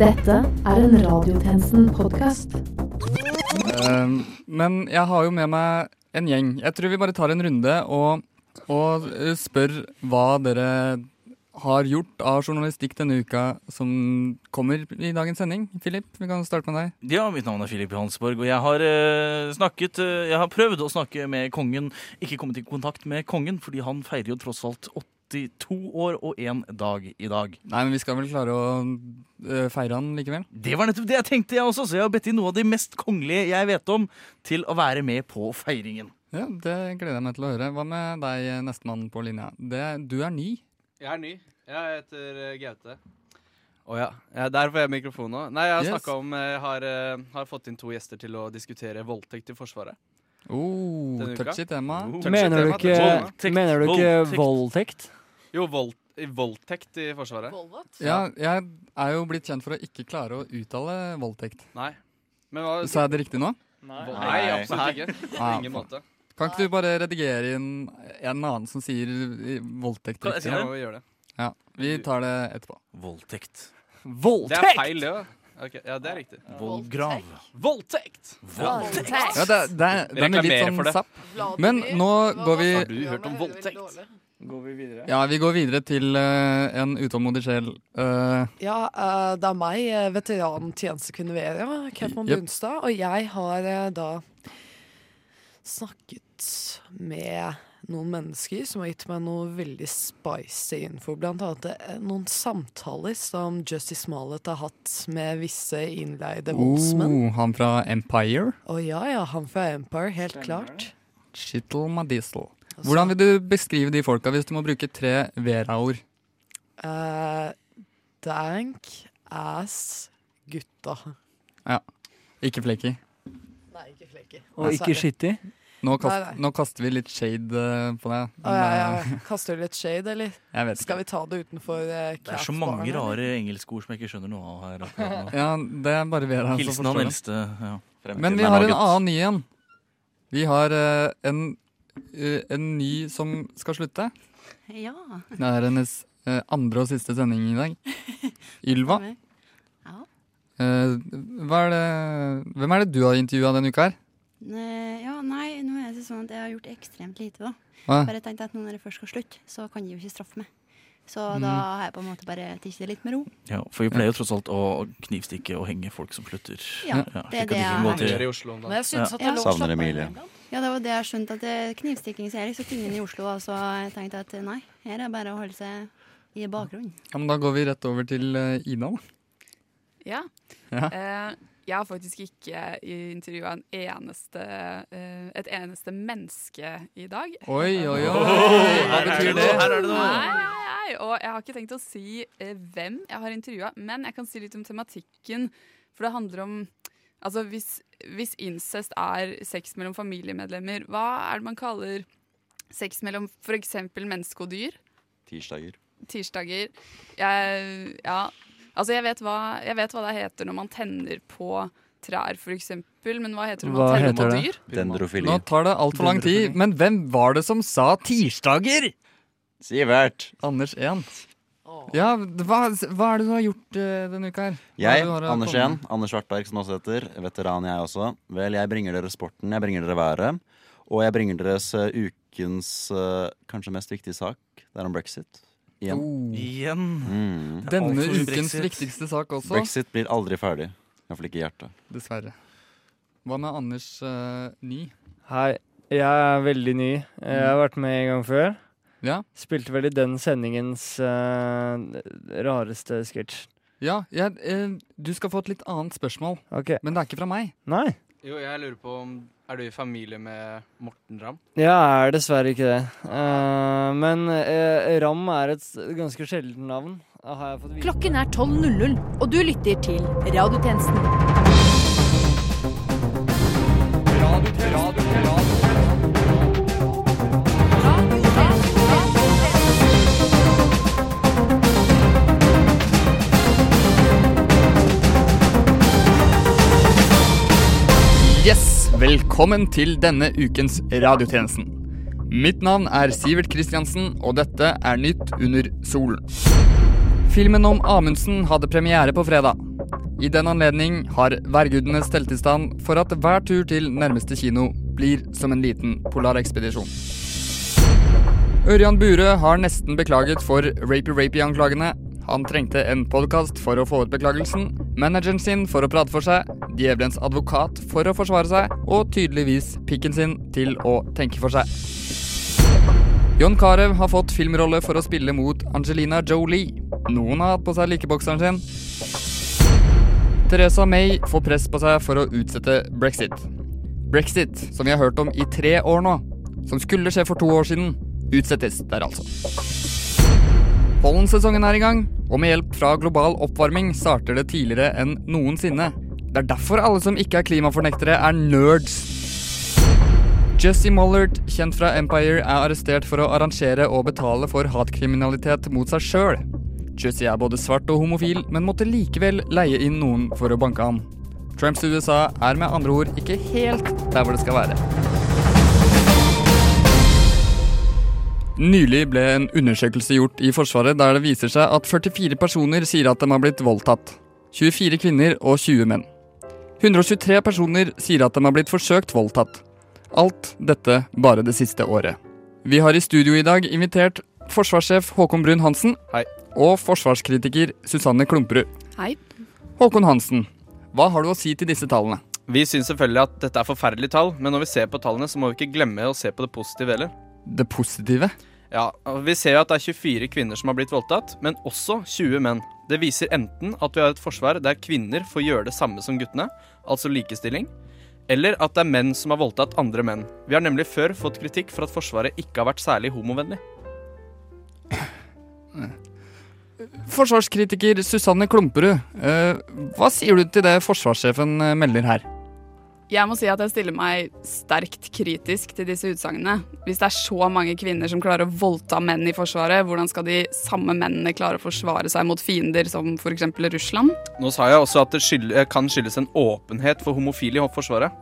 Dette er en Radiotjenesten-podkast. Um, men jeg har jo med meg en gjeng. Jeg tror vi bare tar en runde og, og uh, spør hva dere har gjort av journalistikk denne uka som kommer i dagens sending. Filip, vi kan starte med deg. Ja, mitt navn er Filip Johansborg, og jeg har eh, snakket eh, Jeg har prøvd å snakke med kongen. Ikke kommet i kontakt med kongen, fordi han feirer jo tross alt 82 år og én dag i dag. Nei, men vi skal vel klare å uh, feire han likevel? Det var nettopp det jeg tenkte, jeg også, så jeg har bedt inn noe av de mest kongelige jeg vet om, til å være med på feiringen. Ja, Det gleder jeg meg til å høre. Hva med deg, nestemann på linja? Det, du er ny. Jeg er ny. Jeg heter eh, Gaute. Å ja. ja. Der får jeg mikrofon nå. Nei, jeg har Yes. snakka om Jeg har, eh, har fått inn to gjester til å diskutere voldtekt i Forsvaret. Oh, touchy tema. Oh. Mener du ikke, Voldtekt, mener du ikke voldtekt. voldtekt? Jo, vold, voldtekt i Forsvaret. Ja, jeg er jo blitt kjent for å ikke klare å uttale voldtekt. Nei. Men hva Sa jeg det riktig nå? Nei, absolutt ikke. På Ah, ingen måte. Kan ikke du bare redigere inn en annen som sier voldtekt voldtekt Kan jeg si riktig? Jeg gjøre det. Ja, vi tar det etterpå. Voldtekt. Voldtekt! Det er feil, det òg. Ok, ja, det er riktig. Voldgrav. Voldtekt! Voldtekt. Ja, det, det, den er litt sånn sapp. Men nå går vi Har du hørt om voldtekt? Går vi videre? Ja, vi går videre til uh, en utålmodig sjel. Uh, Ja, uh, det er meg, veteran tjenestekvinne Vera, Kepman yep. Bunstad, og jeg har da snakket med noen mennesker som har gitt meg noe veldig spicy info. Blant annet noen samtaler som Justice Smollett har hatt med visse innleide voldsmenn. oh, han fra Empire. Å ja, ja, han fra Empire, helt klart. Shittle Madisel. Altså, Hvordan vil du beskrive de folka hvis du må bruke tre Vera-ord? Uh, dank ass gutta. Ja. Ikke flaky. Nei, ikke flekki. Og ikke skittig? Nå, kast, Nei, nei. nå kaster vi litt shade eh, på deg. Å, ja, ja. Men, eh, Kaster du litt shade, eller? Jeg vet Skal vi ta det utenfor uh, Det er så mange rare engelskord som jeg ikke skjønner noe av her. akkurat. Ja, det er bare Vera som Hilsen han eldste. Ja. Men vi har en annen ny en. Vi har uh, en, eh, en ny som skal slutte. Ja. Det er hennes uh, andre og siste sending i dag. Ylva. Ja. Uh, hva er det, hvem er det du har intervjua denne uka her? Ne- ja, nei, nå er det sånn at jeg har gjort ekstremt lite, da. Hva? Bare tenkte at nå når jeg først skal slutte, så kan de jo ikke straffe meg. Så Mm. da har jeg på en måte bare tatt det litt med ro. Ja, for vi pleier jo tross alt å knivstikke og henge folk som slutter. Ja, Ja, det er det jeg har. Men jeg syns at det er lov Savner av Emilie. Ja, det var det jeg skjønte, at det- knivstikking ser liksom ingen i Oslo, og så jeg tenkte at nei, her er det bare å holde seg i bakgrunnen. Ja, men da går vi rett over til Ina, Ida. da. Ja. Ja. Eh, jeg har faktisk ikke intervjua en eneste, eh, et eneste menneske i dag. Oi, oi, oi! Hva her er betyr det her er det noe. Nei, nei, nei. Og jeg har ikke tenkt å si eh, hvem jeg har intervjua, men jeg kan si litt om tematikken. For det handler om Altså, hvis, hvis incest er sex mellom familiemedlemmer, hva er det man kaller sex mellom f.eks. menneske og dyr? Tirsdager. tirsdager. Jeg, ja, altså jeg vet, hva, jeg vet hva det heter når man tenner på trær, for eksempel, men hva heter det når man tenner på det? dyr? Dendrofili. Nå tar det altfor lang tid. Men hvem var det som sa tirsdager? Sivert. Anders 1. Ja, hva, hva er det du har gjort uh, denne uka her? Hva Jeg, Anders igjen, Anders Svartberg som også heter, veteran jeg også. Vel, jeg bringer dere sporten, jeg bringer dere været. Og jeg bringer deres uh, ukens uh, kanskje mest viktige sak. Det er om brexit. Igjen. Oh. Igjen. Mm. Denne ukens Brexit. viktigste sak også, Brexit blir aldri ferdig. Iallfall ikke i hjertet. dessverre. Hva med Anders uh, Ny? Hei, jeg er veldig ny. Jeg har vært med en gang før. Ja? Spilte vel i den sendingens uh, rareste sketsj. Ja, jeg, eh, du skal få et litt annet spørsmål, okay. men det er ikke fra meg. Nei. Jo, jeg lurer på om Er du i familie med Morten Ramm? Jeg er dessverre ikke det. Uh, men uh, Ram er et ganske sjeldent navn. Har jeg fått vite. Klokken er 12.00, og du lytter til Radiotjenesten. Velkommen til denne ukens radiotjenesten. Mitt navn er Sivert Kristiansen, og dette er Nytt under solen. Filmen om Amundsen hadde premiere på fredag. I den anledning har værgudene stelt i stand for at hver tur til nærmeste kino blir som en liten polarekspedisjon. Ørjan Burøe har nesten beklaget for rapey-rapey-anklagene. Han trengte en podkast for å få ut beklagelsen, manageren sin for å prate for seg, djevelens advokat for å forsvare seg, og tydeligvis pikken sin til å tenke for seg. John Carew har fått filmrolle for å spille mot Angelina Jolie. Noen har hatt på seg likebokseren sin. Teresa May får press på seg for å utsette brexit. Brexit, som vi har hørt om i tre år nå, som skulle skje for to år siden, utsettes der altså. Pollensesongen er i gang, og med hjelp fra global oppvarming starter det tidligere enn noensinne. Det er derfor alle som ikke er klimafornektere, er nerds. Jesse Mollard, kjent fra Empire, er arrestert for å arrangere og betale for hatkriminalitet mot seg sjøl. Jesse er både svart og homofil, men måtte likevel leie inn noen for å banke ham. Trumps USA er med andre ord ikke helt der hvor det skal være. Nylig ble en undersøkelse gjort i Forsvaret der det viser seg at 44 personer sier at de har blitt voldtatt. 24 kvinner og 20 menn. 123 personer sier at de har blitt forsøkt voldtatt. Alt dette bare det siste året. Vi har i studio i dag invitert forsvarssjef Håkon Brun Hansen Hei. og forsvarskritiker Susanne Klumperud. Hei. Håkon Hansen, hva har du å si til disse tallene? Vi syns selvfølgelig at dette er forferdelige tall, men når vi ser på tallene, så må vi ikke glemme å se på det positive heller. Det positive? Ja, Vi ser jo at det er 24 kvinner som har blitt voldtatt, men også 20 menn. Det viser enten at vi har et forsvar der kvinner får gjøre det samme som guttene, altså likestilling, eller at det er menn som har voldtatt andre menn. Vi har nemlig før fått kritikk for at Forsvaret ikke har vært særlig homovennlig. Forsvarskritiker Susanne Klumperud, eh, hva sier du til det forsvarssjefen eh, melder her? Jeg må si at jeg stiller meg sterkt kritisk til disse utsagnene. Hvis det er så mange kvinner som klarer å voldta menn i Forsvaret, hvordan skal de samme mennene klare å forsvare seg mot fiender som f.eks. Russland? Nå sa jeg også at det skyld, kan skyldes en åpenhet for homofile i Forsvaret.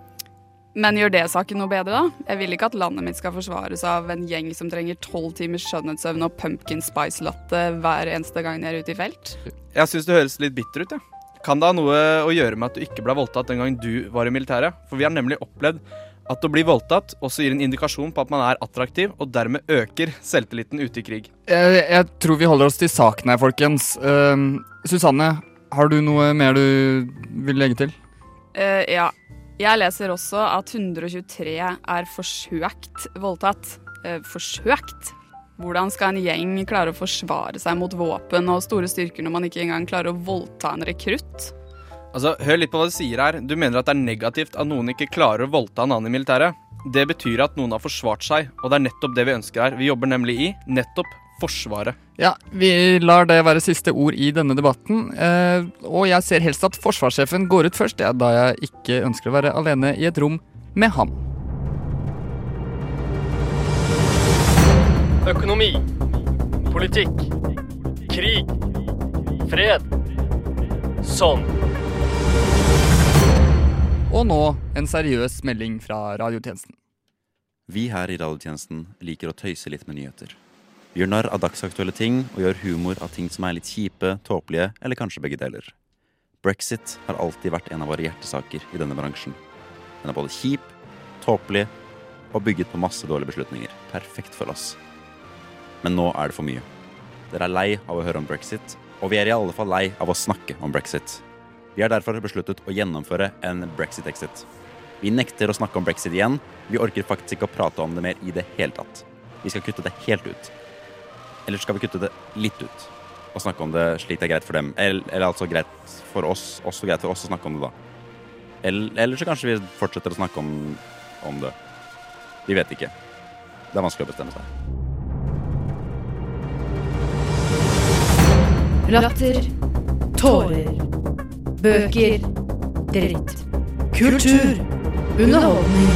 Men gjør det saken noe bedre, da? Jeg vil ikke at landet mitt skal forsvares av en gjeng som trenger tolv timers skjønnhetssøvn og pumpkin spice latte hver eneste gang de er ute i felt. Jeg syns det høres litt bitter ut, jeg. Ja. Kan det ha noe å gjøre med at du ikke ble voldtatt den gang du var i militæret? For vi har nemlig opplevd at å bli voldtatt også gir en indikasjon på at man er attraktiv, og dermed øker selvtilliten ute i krig. Jeg, jeg tror vi holder oss til saken her, folkens. Uh, Susanne, har du noe mer du vil legge til? Uh, ja. Jeg leser også at 123 er forsøkt voldtatt. Uh, forsøkt? Hvordan skal en gjeng klare å forsvare seg mot våpen og store styrker når man ikke engang klarer å voldta en rekrutt? Altså, Hør litt på hva du sier her. Du mener at det er negativt at noen ikke klarer å voldta en annen i militæret. Det betyr at noen har forsvart seg, og det er nettopp det vi ønsker her. Vi jobber nemlig i nettopp Forsvaret. Ja, vi lar det være siste ord i denne debatten. Eh, og jeg ser helst at forsvarssjefen går ut først, ja, da jeg ikke ønsker å være alene i et rom med ham. Økonomi. Politikk. Krig. Fred. Sånn. Og nå en seriøs melding fra radiotjenesten. Vi her i radiotjenesten liker å tøyse litt med nyheter. Vi gjør narr av dagsaktuelle ting og gjør humor av ting som er litt kjipe, tåpelige eller kanskje begge deler. Brexit har alltid vært en av våre hjertesaker i denne bransjen. Den er både kjip, tåpelig og bygget på masse dårlige beslutninger. Perfekt for oss. Men nå er det for mye. Dere er lei av å høre om brexit, og vi er i alle fall lei av å snakke om brexit. Vi har derfor besluttet å gjennomføre en brexit-exit. Vi nekter å snakke om brexit igjen. Vi orker faktisk ikke å prate om det mer i det hele tatt. Vi skal kutte det helt ut. Eller skal vi kutte det litt ut og snakke om det slik det er greit for dem? Eller, eller altså greit for oss, også greit for oss å snakke om det, da. Eller, eller så kanskje vi fortsetter å snakke om, om det. Vi vet ikke. Det er vanskelig å bestemme seg. Latter. Tårer. Bøker. Dritt. Kultur. Underholdning.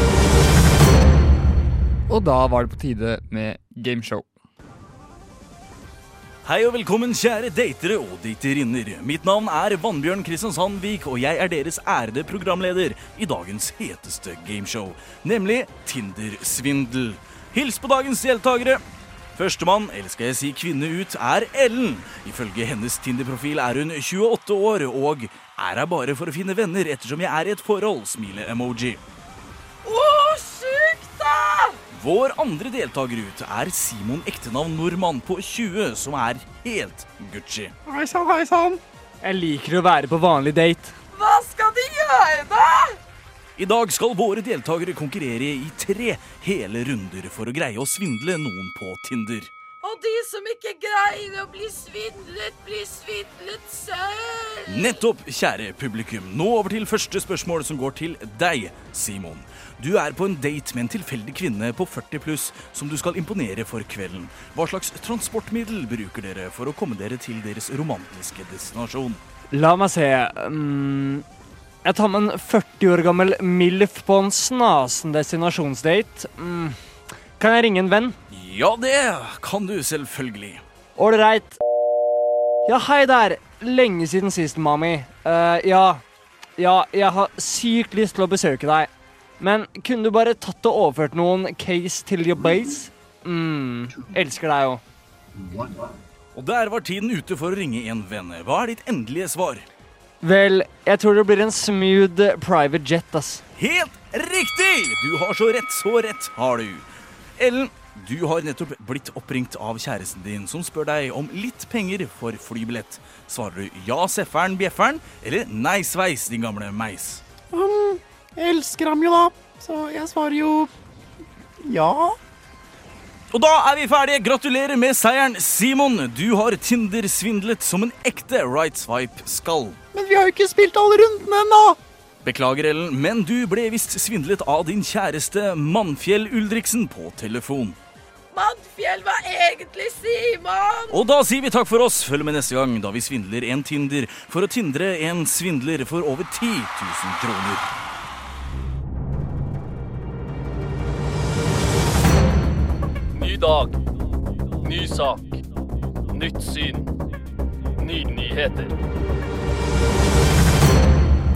Og da var det på tide med gameshow. Hei og velkommen, kjære datere og daterinner. Mitt navn er Vannbjørn Kristiansandvik, og jeg er deres ærede programleder i dagens heteste gameshow, nemlig Tindersvindel. Hils på dagens deltakere. Førstemann, eller skal jeg si kvinne ut, er Ellen. Ifølge hennes Tinder-profil er hun 28 år og er her bare for å finne venner ettersom jeg er i et forhold, smile-emoji. Å, sjukt, da! Vår andre deltaker ut er Simon ektenavn nordmann på 20, som er helt Gucci. Hei sann, hei sann. Jeg liker å være på vanlig date. Hva skal de gjøre, da? I dag skal våre deltakere konkurrere i tre hele runder for å greie å svindle noen på Tinder. Og de som ikke greier å bli svindlet, blir svindlet selv. Nettopp, kjære publikum. Nå over til første spørsmål, som går til deg, Simon. Du er på en date med en tilfeldig kvinne på 40 pluss som du skal imponere for kvelden. Hva slags transportmiddel bruker dere for å komme dere til deres romantiske destinasjon? La meg se. Mm, jeg tar med en 40 år gammel MILF på en snasen destinasjonsdate. Mm. Kan jeg ringe en venn? Ja, det kan du selvfølgelig. Ålreit. Ja, hei der. Lenge siden sist, mami. Uh, ja. Ja, jeg har sykt lyst til å besøke deg. Men kunne du bare tatt og overført noen case til your base? mm, elsker deg jo. Og der var tiden ute for å ringe en venn. Hva er ditt endelige svar? Vel, jeg tror det blir en smooth private jet, ass. Helt riktig! Du har så rett, så rett har du. Ellen, du har nettopp blitt oppringt av kjæresten din, som spør deg om litt penger for flybillett. Svarer du ja, sefferen, bjefferen, eller nei, sveis, din gamle meis? Um, jeg elsker ham jo, da. Så jeg svarer jo ja. Og da er vi ferdige. Gratulerer med seieren, Simon. Du har Tinder-svindlet som en ekte right swipe skal. Men vi har jo ikke spilt alle rundene ennå. Beklager, Ellen, men du ble visst svindlet av din kjæreste Mannfjell Ulriksen på telefon. Mannfjell var egentlig Simon. Og da sier vi takk for oss. Følg med neste gang da vi svindler en Tinder for å tindre en svindler for over 10 000 kroner. Ny dag. Ny sak. Nytt syn. Nye nyheter.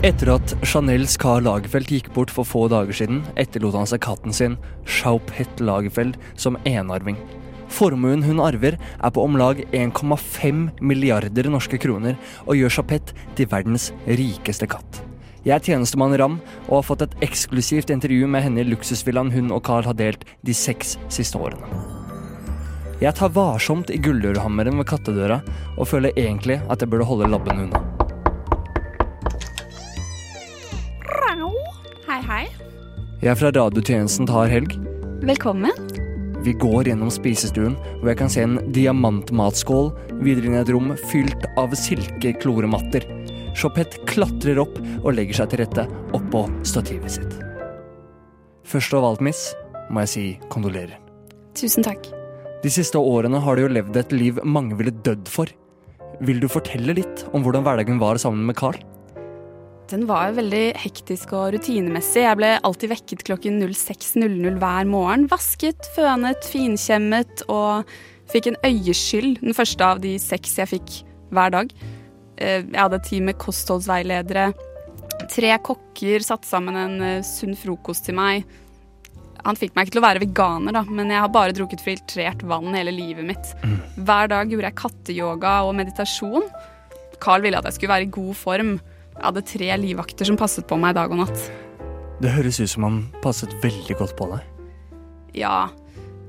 Etter at Chanels Karl Lagerfeld gikk bort for få dager siden, etterlot han seg katten sin, Chaupette Lagerfeld, som enarving. Formuen hun arver, er på om lag 1,5 milliarder norske kroner, og gjør Chaupette til verdens rikeste katt. Jeg er tjenestemann Ram, og har fått et eksklusivt intervju med henne i luksusvillaen hun og Carl har delt de seks siste årene. Jeg tar varsomt i gulldørhammeren ved kattedøra, og føler egentlig at jeg burde holde labben unna. Hei, hei. Jeg er fra radiotjenesten tar helg. Velkommen. Vi går gjennom spisestuen, hvor jeg kan se en diamantmatskål videre inn i et rom fylt av silkeklorematter. Chopette klatrer opp og legger seg til rette oppå stativet sitt. Først av alt, miss, må jeg si kondolerer. Tusen takk. De siste årene har du jo levd et liv mange ville dødd for. Vil du fortelle litt om hvordan hverdagen var sammen med Carl? Den var veldig hektisk og rutinemessig. Jeg ble alltid vekket klokken 06.00 hver morgen. Vasket, fønet, finkjemmet og fikk en øyeskyld, den første av de seks jeg fikk hver dag. Eh, Jeg hadde et team med kostholdsveiledere. Tre kokker satte sammen en eh, sunn frokost til meg. Han fikk meg ikke til å være veganer, da, men jeg har bare drukket filtrert vann hele livet mitt. Hver dag gjorde jeg katteyoga og meditasjon. Carl ville at jeg skulle være i god form. Jeg hadde tre livvakter som passet på meg dag og natt. Det høres ut som han passet veldig godt på deg. Ja,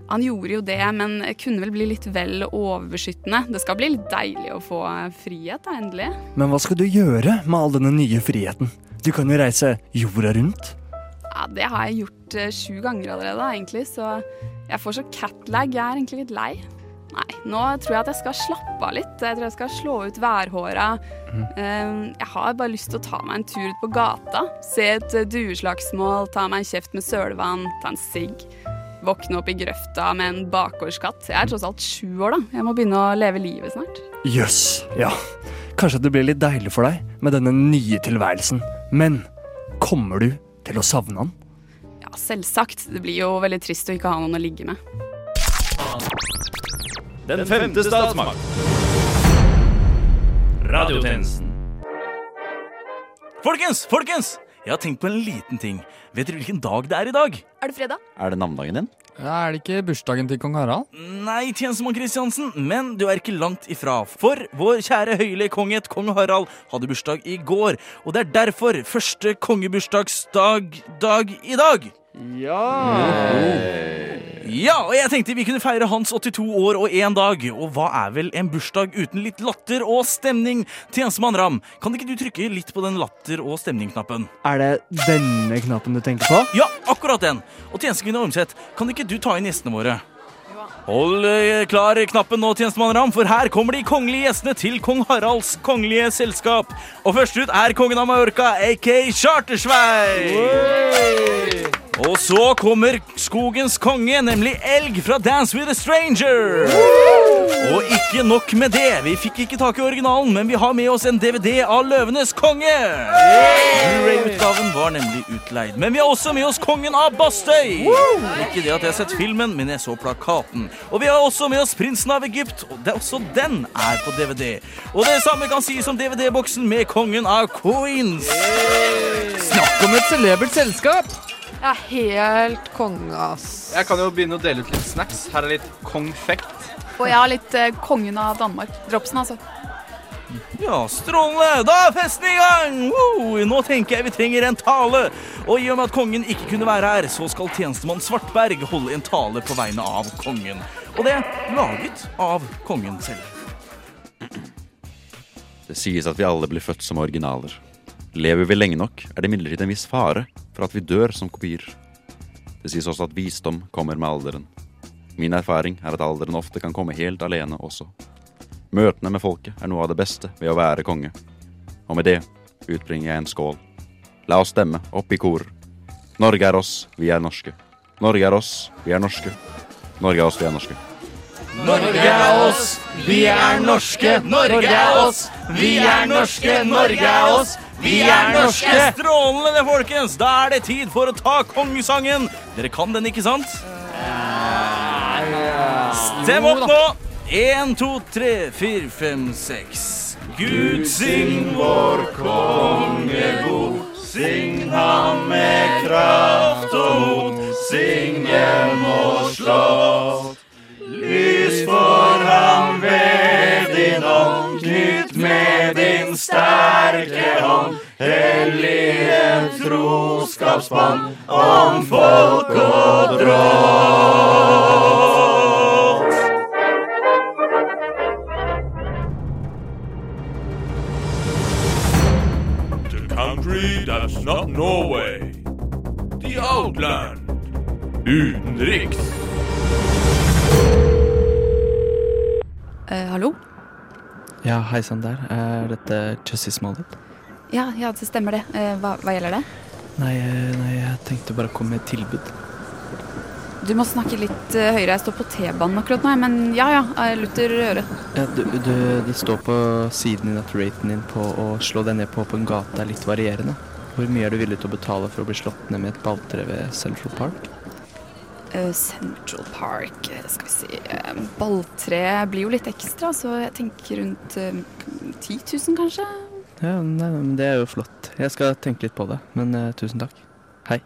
han gjorde jo det, men kunne vel bli litt vel overbeskyttende. Det skal bli litt deilig å få frihet, da, endelig. Men hva skal du gjøre med all denne nye friheten? Du kan jo reise jorda rundt. Ja, Det har jeg gjort eh, sju ganger allerede, egentlig, så jeg får så catlag. Jeg er egentlig litt lei. Nei, nå tror jeg at jeg skal slappe av litt. Jeg tror jeg skal slå ut værhåra. Mm. Jeg har bare lyst til å ta meg en tur ut på gata. Se et eh, dueslagsmål, ta meg en kjeft med sølvann, ta en sigg. Våkne opp i grøfta med en bakgårdskatt. Jeg er tross alt sju år, da. Jeg må begynne å leve livet snart. Jøss, ja. Kanskje det blir litt deilig for deg med denne nye tilværelsen. Men kommer du til å savne han? Ja, selvsagt. Det blir jo veldig trist å ikke ha noen å ligge med. Den femte statsmakt. Radiotjenesten. Folkens, folkens! Jeg har tenkt på en liten ting. Vet dere hvilken dag det er i dag? Er det fredag? Er det navnedagen din? Ja, er det ikke bursdagen til kong Harald? Nei, tjenestemann Kristiansen, men du er ikke langt ifra. For vår kjære høyelige kongehet, kong Harald, hadde bursdag i går. Og det er derfor første kongebursdagsdag dag i dag. Ja, og jeg tenkte vi kunne feire hans 82 år og én dag. Og hva er vel en bursdag uten litt latter og stemning? Tjenestemann Ram, kan ikke du trykke litt på den latter- og stemning-knappen? Er det denne knappen du tenker på? Ja, akkurat den. Og tjenestekvinne Ormseth, kan ikke du ta inn gjestene våre? Hold eh, klar knappen nå, tjenestemann Ram, for her kommer de kongelige gjestene til kong Haralds kongelige selskap. Og først ut er kongen av Mallorca, aka Chartersveig. Og så kommer skogens konge, nemlig Elg fra Dance with a Stranger. Og ikke nok med det. Vi fikk ikke tak i originalen, men vi har med oss en DVD av Løvenes konge. Blu-ray-utgaven var nemlig utleid. Men vi har også med oss kongen av Bastøy. Ikke det at jeg har sett filmen, men jeg så plakaten. Og vi har også med oss prinsen av Egypt, og det, også den er på DVD. Og det samme kan sies om DVD-boksen med kongen av Queens. Snakk om et celebert selskap! Jeg er helt konge, ass. Jeg kan jo begynne å dele ut litt snacks. Her er litt konfekt. Og jeg har litt eh, kongen av Danmark. Dropsen, altså. Ja, strålende! Da er festen i gang! Woo! Nå tenker jeg vi trenger en tale. Og i og med at kongen ikke kunne være her, så skal tjenestemann Svartberg holde en tale på vegne av kongen. Og det er laget av kongen selv. Det sies at vi alle blir født som originaler. Lever vi lenge nok, er det imidlertid en viss fare for at vi dør som kopier. Det sies også at visdom kommer med alderen. Min erfaring er at alderen ofte kan komme helt alene også. Møtene med folket er noe av det beste ved å være konge. Og med det utbringer jeg en skål. La oss stemme opp i kor. Norge er oss, vi er norske. Norge er oss, vi er norske. Norge er oss, vi er norske. Norge er oss, vi er norske. Norge er oss, vi er norske. Norge er oss, vi er norske. Strålende, folkens! Da er det tid for å ta kongesangen. Dere kan den, ikke sant? Stem opp nå! Én, to, tre, fire, fem, seks. Gud sing vår konge god. Sing ham med kraft og mot. Sing hjem og slott. Sterke hånd. Hellige troskapsbånd om folk og drott. The country that's not Norway. The Outland. Utenriks. Uh, hallo? Ja, hei sann der. Er dette Jussie Smollett? Ja, ja, det stemmer det. Eh, hva, hva gjelder det? Nei, eh, nei, jeg tenkte bare å komme med et tilbud. Du må snakke litt eh, høyere. Jeg står på T-banen akkurat nå, men ja ja, lutter øret. Ja, du, du, det står på siden din at raten din på å slå deg ned på åpen gate er litt varierende. Hvor mye er du villig til å betale for å bli slått ned med et balltre ved Central Park? Eh, Central Park, eh, skal vi si eh, Balltre blir jo litt ekstra, så jeg tenker rundt eh, 10 000 kanskje? Ja, nei, men Det er jo flott. Jeg skal tenke litt på det, men uh, tusen takk. Hei.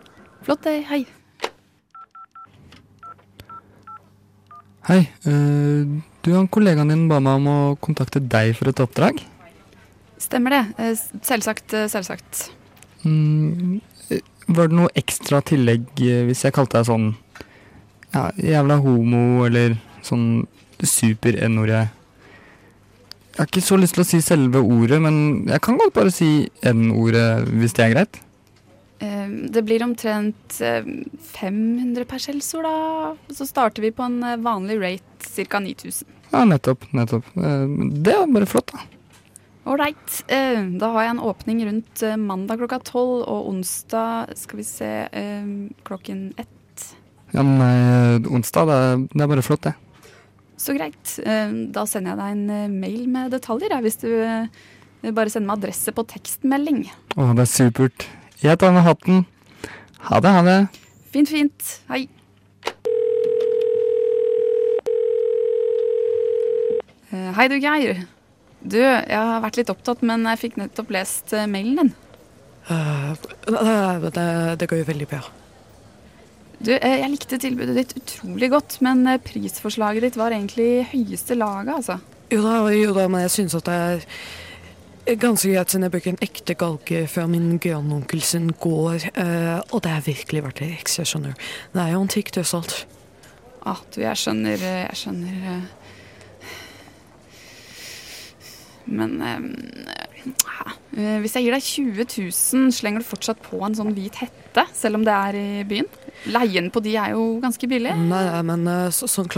Flott, det. Hei. Hei. Uh, du, og kollegaen din ba meg om å kontakte deg for et oppdrag. Stemmer det. Uh, Selvsagt, selvsagt. Mm, var det noe ekstra tillegg hvis jeg kalte deg sånn ja, jævla homo eller sånn super-n-ordet? Jeg har ikke så lyst til å si selve ordet, men jeg kan godt bare si n-ordet hvis det er greit. Eh, Det blir omtrent eh, 500 per skjellsord, da. Så starter vi på en eh, vanlig rate, ca. 9000. Ja, nettopp. nettopp. Eh, Det er bare flott, da. Ålreit. Eh, Da har jeg en åpning rundt eh, mandag klokka tolv og onsdag skal vi se eh, klokken ett. Ja, men onsdag, det er, det er bare flott, det. Så greit. Eh, Da sender jeg deg en eh, mail med detaljer, hvis du eh, bare sender meg adresse på tekstmelding. Å, det er supert. Jeg tar med hatten. Ha det, ha det. Fint, fint. Hei. Eh, Hei du, Geir. Du, jeg har vært litt opptatt, men jeg fikk nettopp lest eh, mailen din. Uh, det, det, det går jo veldig bra. Du, eh, jeg likte tilbudet ditt utrolig godt, men eh, prisforslaget ditt var egentlig i høyeste laget, altså. Jo da, jo da, men jeg syns at det er ganske greit siden jeg bruker en ekte galge fra min grandonkel sin gård. eh, og det er virkelig verdt det Jeg skjønner. Det er jo antikt, tross alt. Ah, du, jeg skjønner Jeg skjønner. Men eh, hvis jeg gir deg 20 000, slenger du fortsatt på en sånn hvit hette, selv om det er i byen? Leien på de er jo ganske billig. Nei, men eh, så, sånn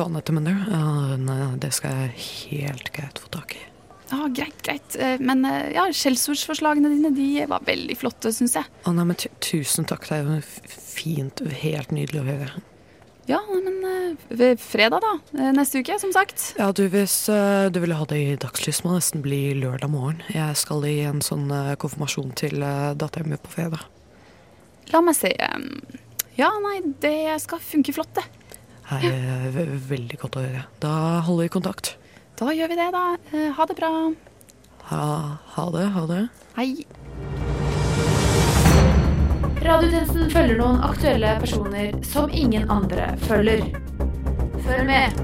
du? Ja, det skal jeg helt greit få tak i. Ja, greit, greit. Eh, Men eh, ja, skjellsordsforslagene dine de var veldig flotte, syns jeg. Å nei, men tusen takk, det er jo fint, helt nydelig å høre. Ja, men eh, ved fredag, da. eh, Neste uke, som sagt. Ja, du, hvis eh, du ville ha det i dagslys, må det nesten bli lørdag morgen. Jeg skal i en sånn eh, konfirmasjon til datteren min på fredag. La meg se. Ja, nei, det skal funke flott, det. Her er ve- veldig godt å høre. Da holder vi kontakt. Da gjør vi det, da. Eh, Ha det bra. Ha, ha det, ha det. Hei. Radiotjenesten følger noen aktuelle personer som ingen andre følger. Følg med.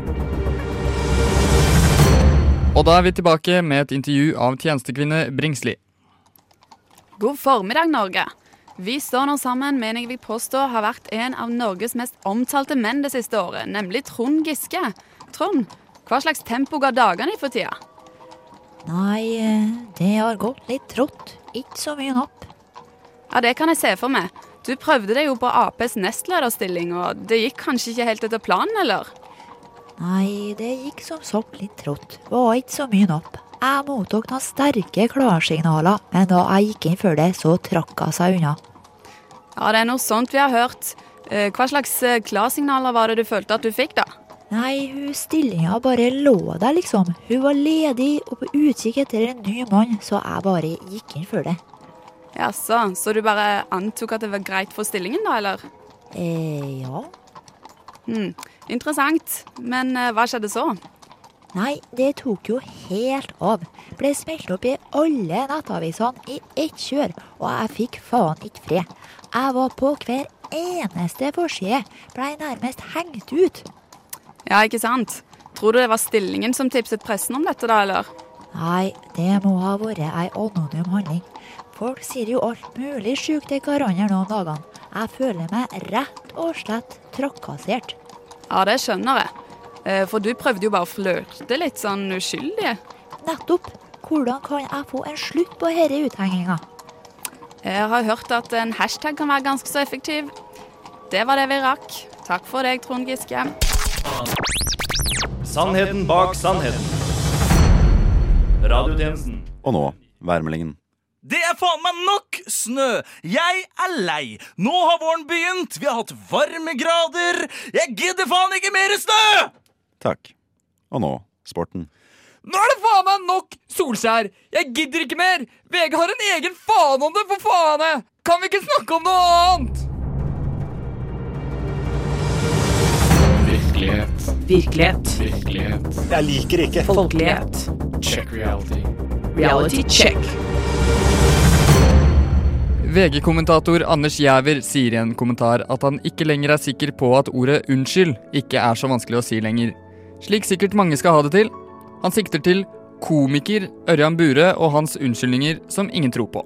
Og da er vi tilbake med et intervju av tjenestekvinne Bringsli. God formiddag, Norge. Vi står nå sammen med en jeg vil påstå har vært en av Norges mest omtalte menn det siste året, nemlig Trond Giske. Trond, hva slags tempo ga dagene i for tida? Nei, eh, det har gått litt trått. Ikke så mye napp. Ja, det kan jeg se for meg. Du prøvde deg jo på Aps nestlederstilling, og det gikk kanskje ikke helt etter planen, eller? Nei, det gikk som sagt litt trått. Var ikke så mye napp. Jeg mottok noen sterke klarsignaler, men da jeg gikk inn for det, så trakk hun seg unna. Ja, det er noe sånt vi har hørt. Eh, Hva slags eh, klarsignaler var det du følte at du fikk, da? Nei, hun stillinga bare lå der, liksom. Hun var ledig og på utkikk etter en ny mann, så jeg bare gikk inn for det. Jaså, så du bare antok at det var greit for stillingen, da, eller? Eh, ja. Hmm, interessant. Men eh, hva skjedde så? Nei, det tok jo helt av. Ble smelt opp i alle nettavisene i ett kjør, og jeg fikk faen ikke fred. Jeg var på hver eneste forside. Blei nærmest hengt ut. Ja, ikke sant? Tror du det var stillingen som tipset pressen om dette, da, eller? Nei, det må ha vært ei anonym handling. Folk sier jo alt mulig sjukt til hverandre nå om dagene. Jeg føler meg rett og slett trakassert. Ja, det skjønner jeg. Eh, For du prøvde jo bare å flørte litt sånn uskyldig. Nettopp. Hvordan kan jeg få en slutt på denne uthenginga? Jeg har hørt at en hashtag kan være ganske så effektiv. Det var det vi rakk. Takk for deg, Trond Giske. Sannheten bak sannheten. Radiotjenesten. Og nå værmeldingen. Det er faen meg nok snø! Jeg er lei! Nå har våren begynt! Vi har hatt varmegrader! Jeg gidder faen ikke mer snø! Takk. Og nå sporten. Nå er det faen meg nok Solskjær! Jeg gidder ikke mer! VG har en egen faen om det, for faene! Kan vi ikke snakke om noe annet? Virkelighet. Virkelighet. Virkelighet. Jeg liker ikke. Folkelighet. Check reality. Reality check. VG-kommentator Anders Giæver sier i en kommentar at han ikke lenger er sikker på at ordet 'unnskyld' ikke er så vanskelig å si lenger. Slik sikkert mange skal ha det til. Han sikter til komiker Ørjan Bure og hans unnskyldninger som ingen tror på.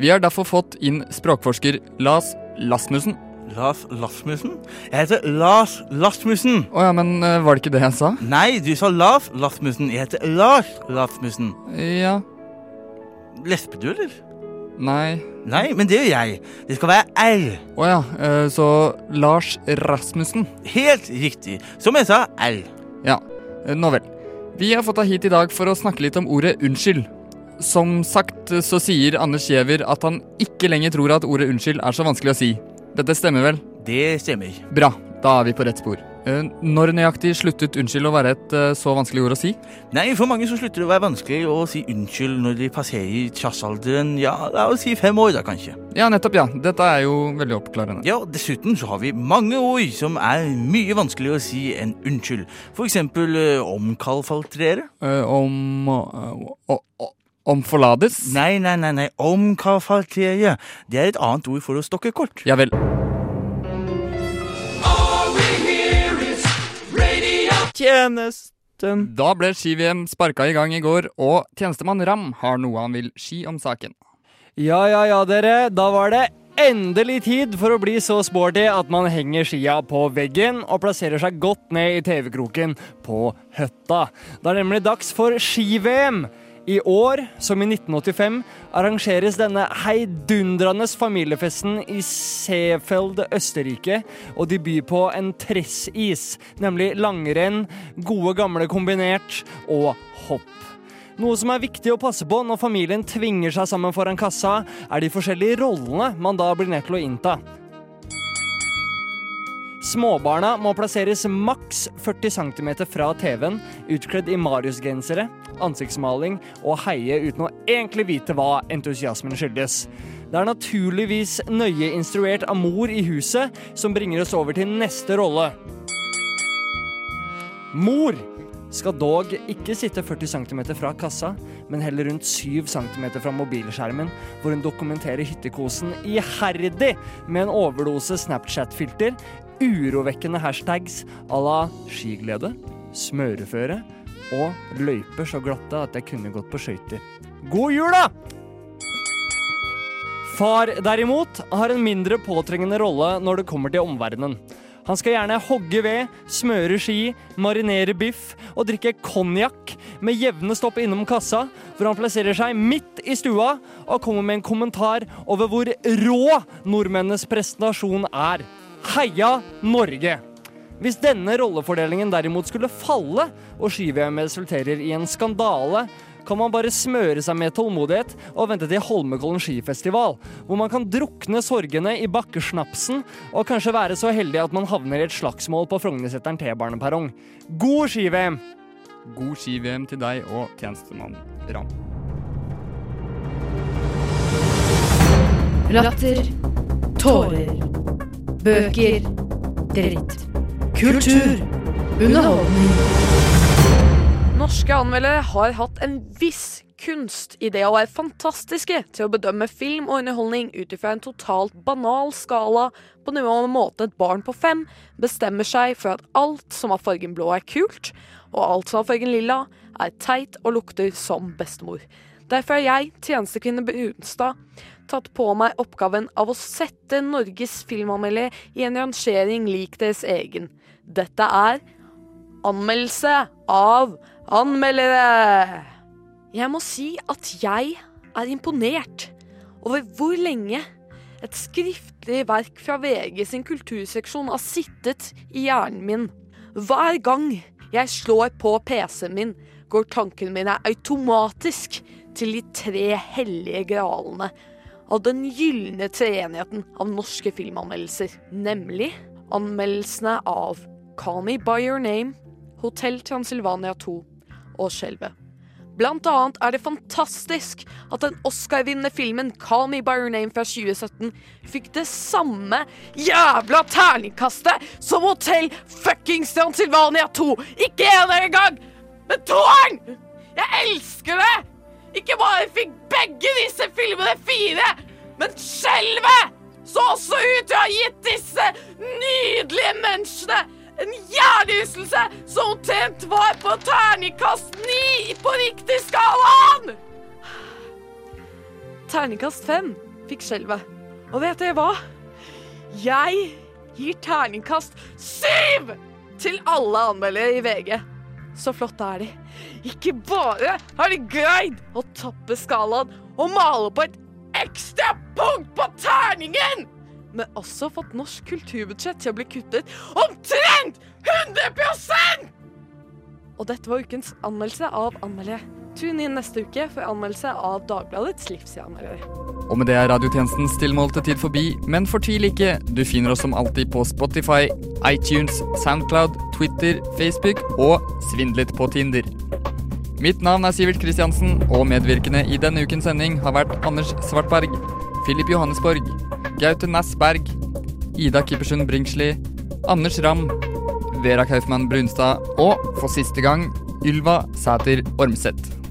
Vi har derfor fått inn språkforsker Lars Lasmussen. Lars Lasmussen? Jeg heter Lars Lasmussen. Å ja, men eh, var det ikke det jeg sa? Nei, du sa Lars Lasmussen. Jeg heter Lars Lasmussen. Ja. Lesper du, eller? Nei. Nei, men det gjør jeg. Det skal være R. Å ja, eh, så Lars Rasmussen. Helt riktig. Som jeg sa, R. Ja, eh, nå vel. Vi har fått deg hit i dag for å snakke litt om ordet unnskyld. Som sagt eh, så sier Anders Giæver at han ikke lenger tror at ordet unnskyld er så vanskelig å si. Dette stemmer vel? Det stemmer. Bra, da er vi på rett spor. Eh, Når nøyaktig sluttet unnskyld å være et eh, så vanskelig ord å si? Nei, for mange så slutter det å være vanskelig å si unnskyld når de passerer trassalderen. Ja, la oss si fem år, da, kanskje. Ja, nettopp, ja. Dette er jo veldig oppklarende. Ja, Dessuten så har vi mange ord som er mye vanskeligere å si enn unnskyld. For eksempel omkalfaltrere omkalfatrere. Eh, om uh, å, å, Omforlades? Nei, nei, nei, nei. omkafalterie. Det er et annet ord for å stokke kort. Ja vel. Tjenesten. Da ble ski-VM sparka i gang i går, og tjenestemann Ram har noe han vil ski om saken. Ja, ja, ja, dere. Da var det endelig tid for å bli så sporty at man henger skia på veggen og plasserer seg godt ned i TV-kroken på høtta. Det er nemlig dags for ski-VM. I år, som i 1985, arrangeres denne heidundrende familiefesten i Seefeld, Østerrike, og de byr på en tressis, nemlig langrenn, gode gamle kombinert og hopp. Noe som er viktig å passe på når familien tvinger seg sammen foran kassa, er de forskjellige rollene man da blir nødt til å innta. Småbarna må plasseres maks 40 cm fra TV-en, utkledd i Marius-gensere, ansiktsmaling og heie uten å egentlig vite hva entusiasmen skyldes. Det er naturligvis nøye instruert av mor i huset, som bringer oss over til neste rolle. Mor skal dog ikke sitte 40 cm fra kassa, men heller rundt 7 cm fra mobilskjermen, hvor hun dokumenterer hyttekosen iherdig med en overdose Snapchat-filter, urovekkende hashtags à la skiglede, smøreføre og løyper så glatte at jeg kunne gått på skøyter. God jul, da! Far derimot har en mindre påtrengende rolle når det kommer til omverdenen. Han skal gjerne hogge ved, smøre ski, marinere biff og drikke konjakk med jevne stopp innom kassa, hvor han plasserer seg midt i stua og kommer med en kommentar over hvor rå nordmennenes presentasjon er. Heia Norge! Hvis denne rollefordelingen derimot skulle falle, og ski-VM resulterer i en skandale, kan man bare smøre seg med tålmodighet og vente til Holmenkollen skifestival, hvor man kan drukne sorgene i bakkesnapsen og kanskje være så heldig at man havner i et slagsmål på Frognerseteren T-baneperrong. God ski-VM! God ski-VM til deg og tjenestemann Ram. Latter. Tårer. Bøker. Dritt. Kultur. Underholdning. Norske anmeldere har hatt en viss kunst i det å være fantastiske til å bedømme film og underholdning ut ifra en totalt banal skala på nivå med måten et barn på fem bestemmer seg for at alt som har fargen blå er kult, og alt som har fargen lilla er teit og lukter som bestemor. Derfor er jeg, tjenestekvinne Brunstad, tatt på meg oppgaven av å sette Norges filmanmeldere i en rangering lik deres egen. Dette er anmeldelse av anmeldere. Jeg må si at jeg er imponert over hvor lenge et skriftlig verk fra VG sin kulturseksjon har sittet i hjernen min. Hver gang jeg slår på PC-en min, går tankene mine automatisk til de tre hellige gralene av den gylne treenigheten av norske filmanmeldelser, nemlig anmeldelsene av Call Me By Your Name, Hotell Transylvania 2 og Skjelvet. Blant annet er det fantastisk at den Oscar-vinnende filmen Call Me By Your Name fra 2017 fikk det samme jævla terningkastet som Hotell fuckings Transylvania 2! Ikke enere engang, men toeren! Jeg elsker det! Ikke bare fikk begge disse filmene fire, men Skjelvet så også ut til å ha gitt disse nydelige menneskene en hjernerystelse som omtrent var på terningkast ni på riktig skalaen! Terningkast fem fikk skjelvet. Og vet dere hva? Jeg gir terningkast syv til alle anmeldere i VG. Så flotte er de. Ikke bare har de greid å tappe skalaen og male på et ekstra punkt på terningen, men også fått norsk kulturbudsjett til å bli kuttet omtrent 100 Og dette var ukens anmeldelse av anmeldere. Tune inn neste uke for anmeldelse av Dagbladets livsanmelder. Og med det er radiotjenestens tilmålte tid forbi, men fortvil ikke. Du finner oss som alltid på Spotify, iTunes, Soundcloud, Twitter, Facebook og svindlet på Tinder. Mitt navn er Sivert Kristiansen, og medvirkende i denne ukens sending har vært Anders Svartberg, Filip Johannesborg, Gaute Næss Ida Kippersund Bringsli, Anders Ramm, Vera Kaufmann Brunstad og for siste gang Ylva Sæter Ormseth.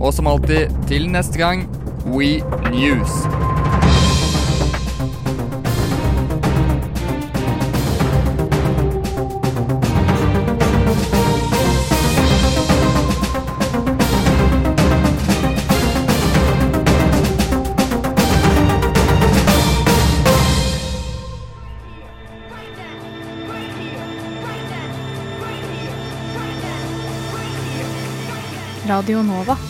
Og som alltid, til neste gang, We News. Radio Nova.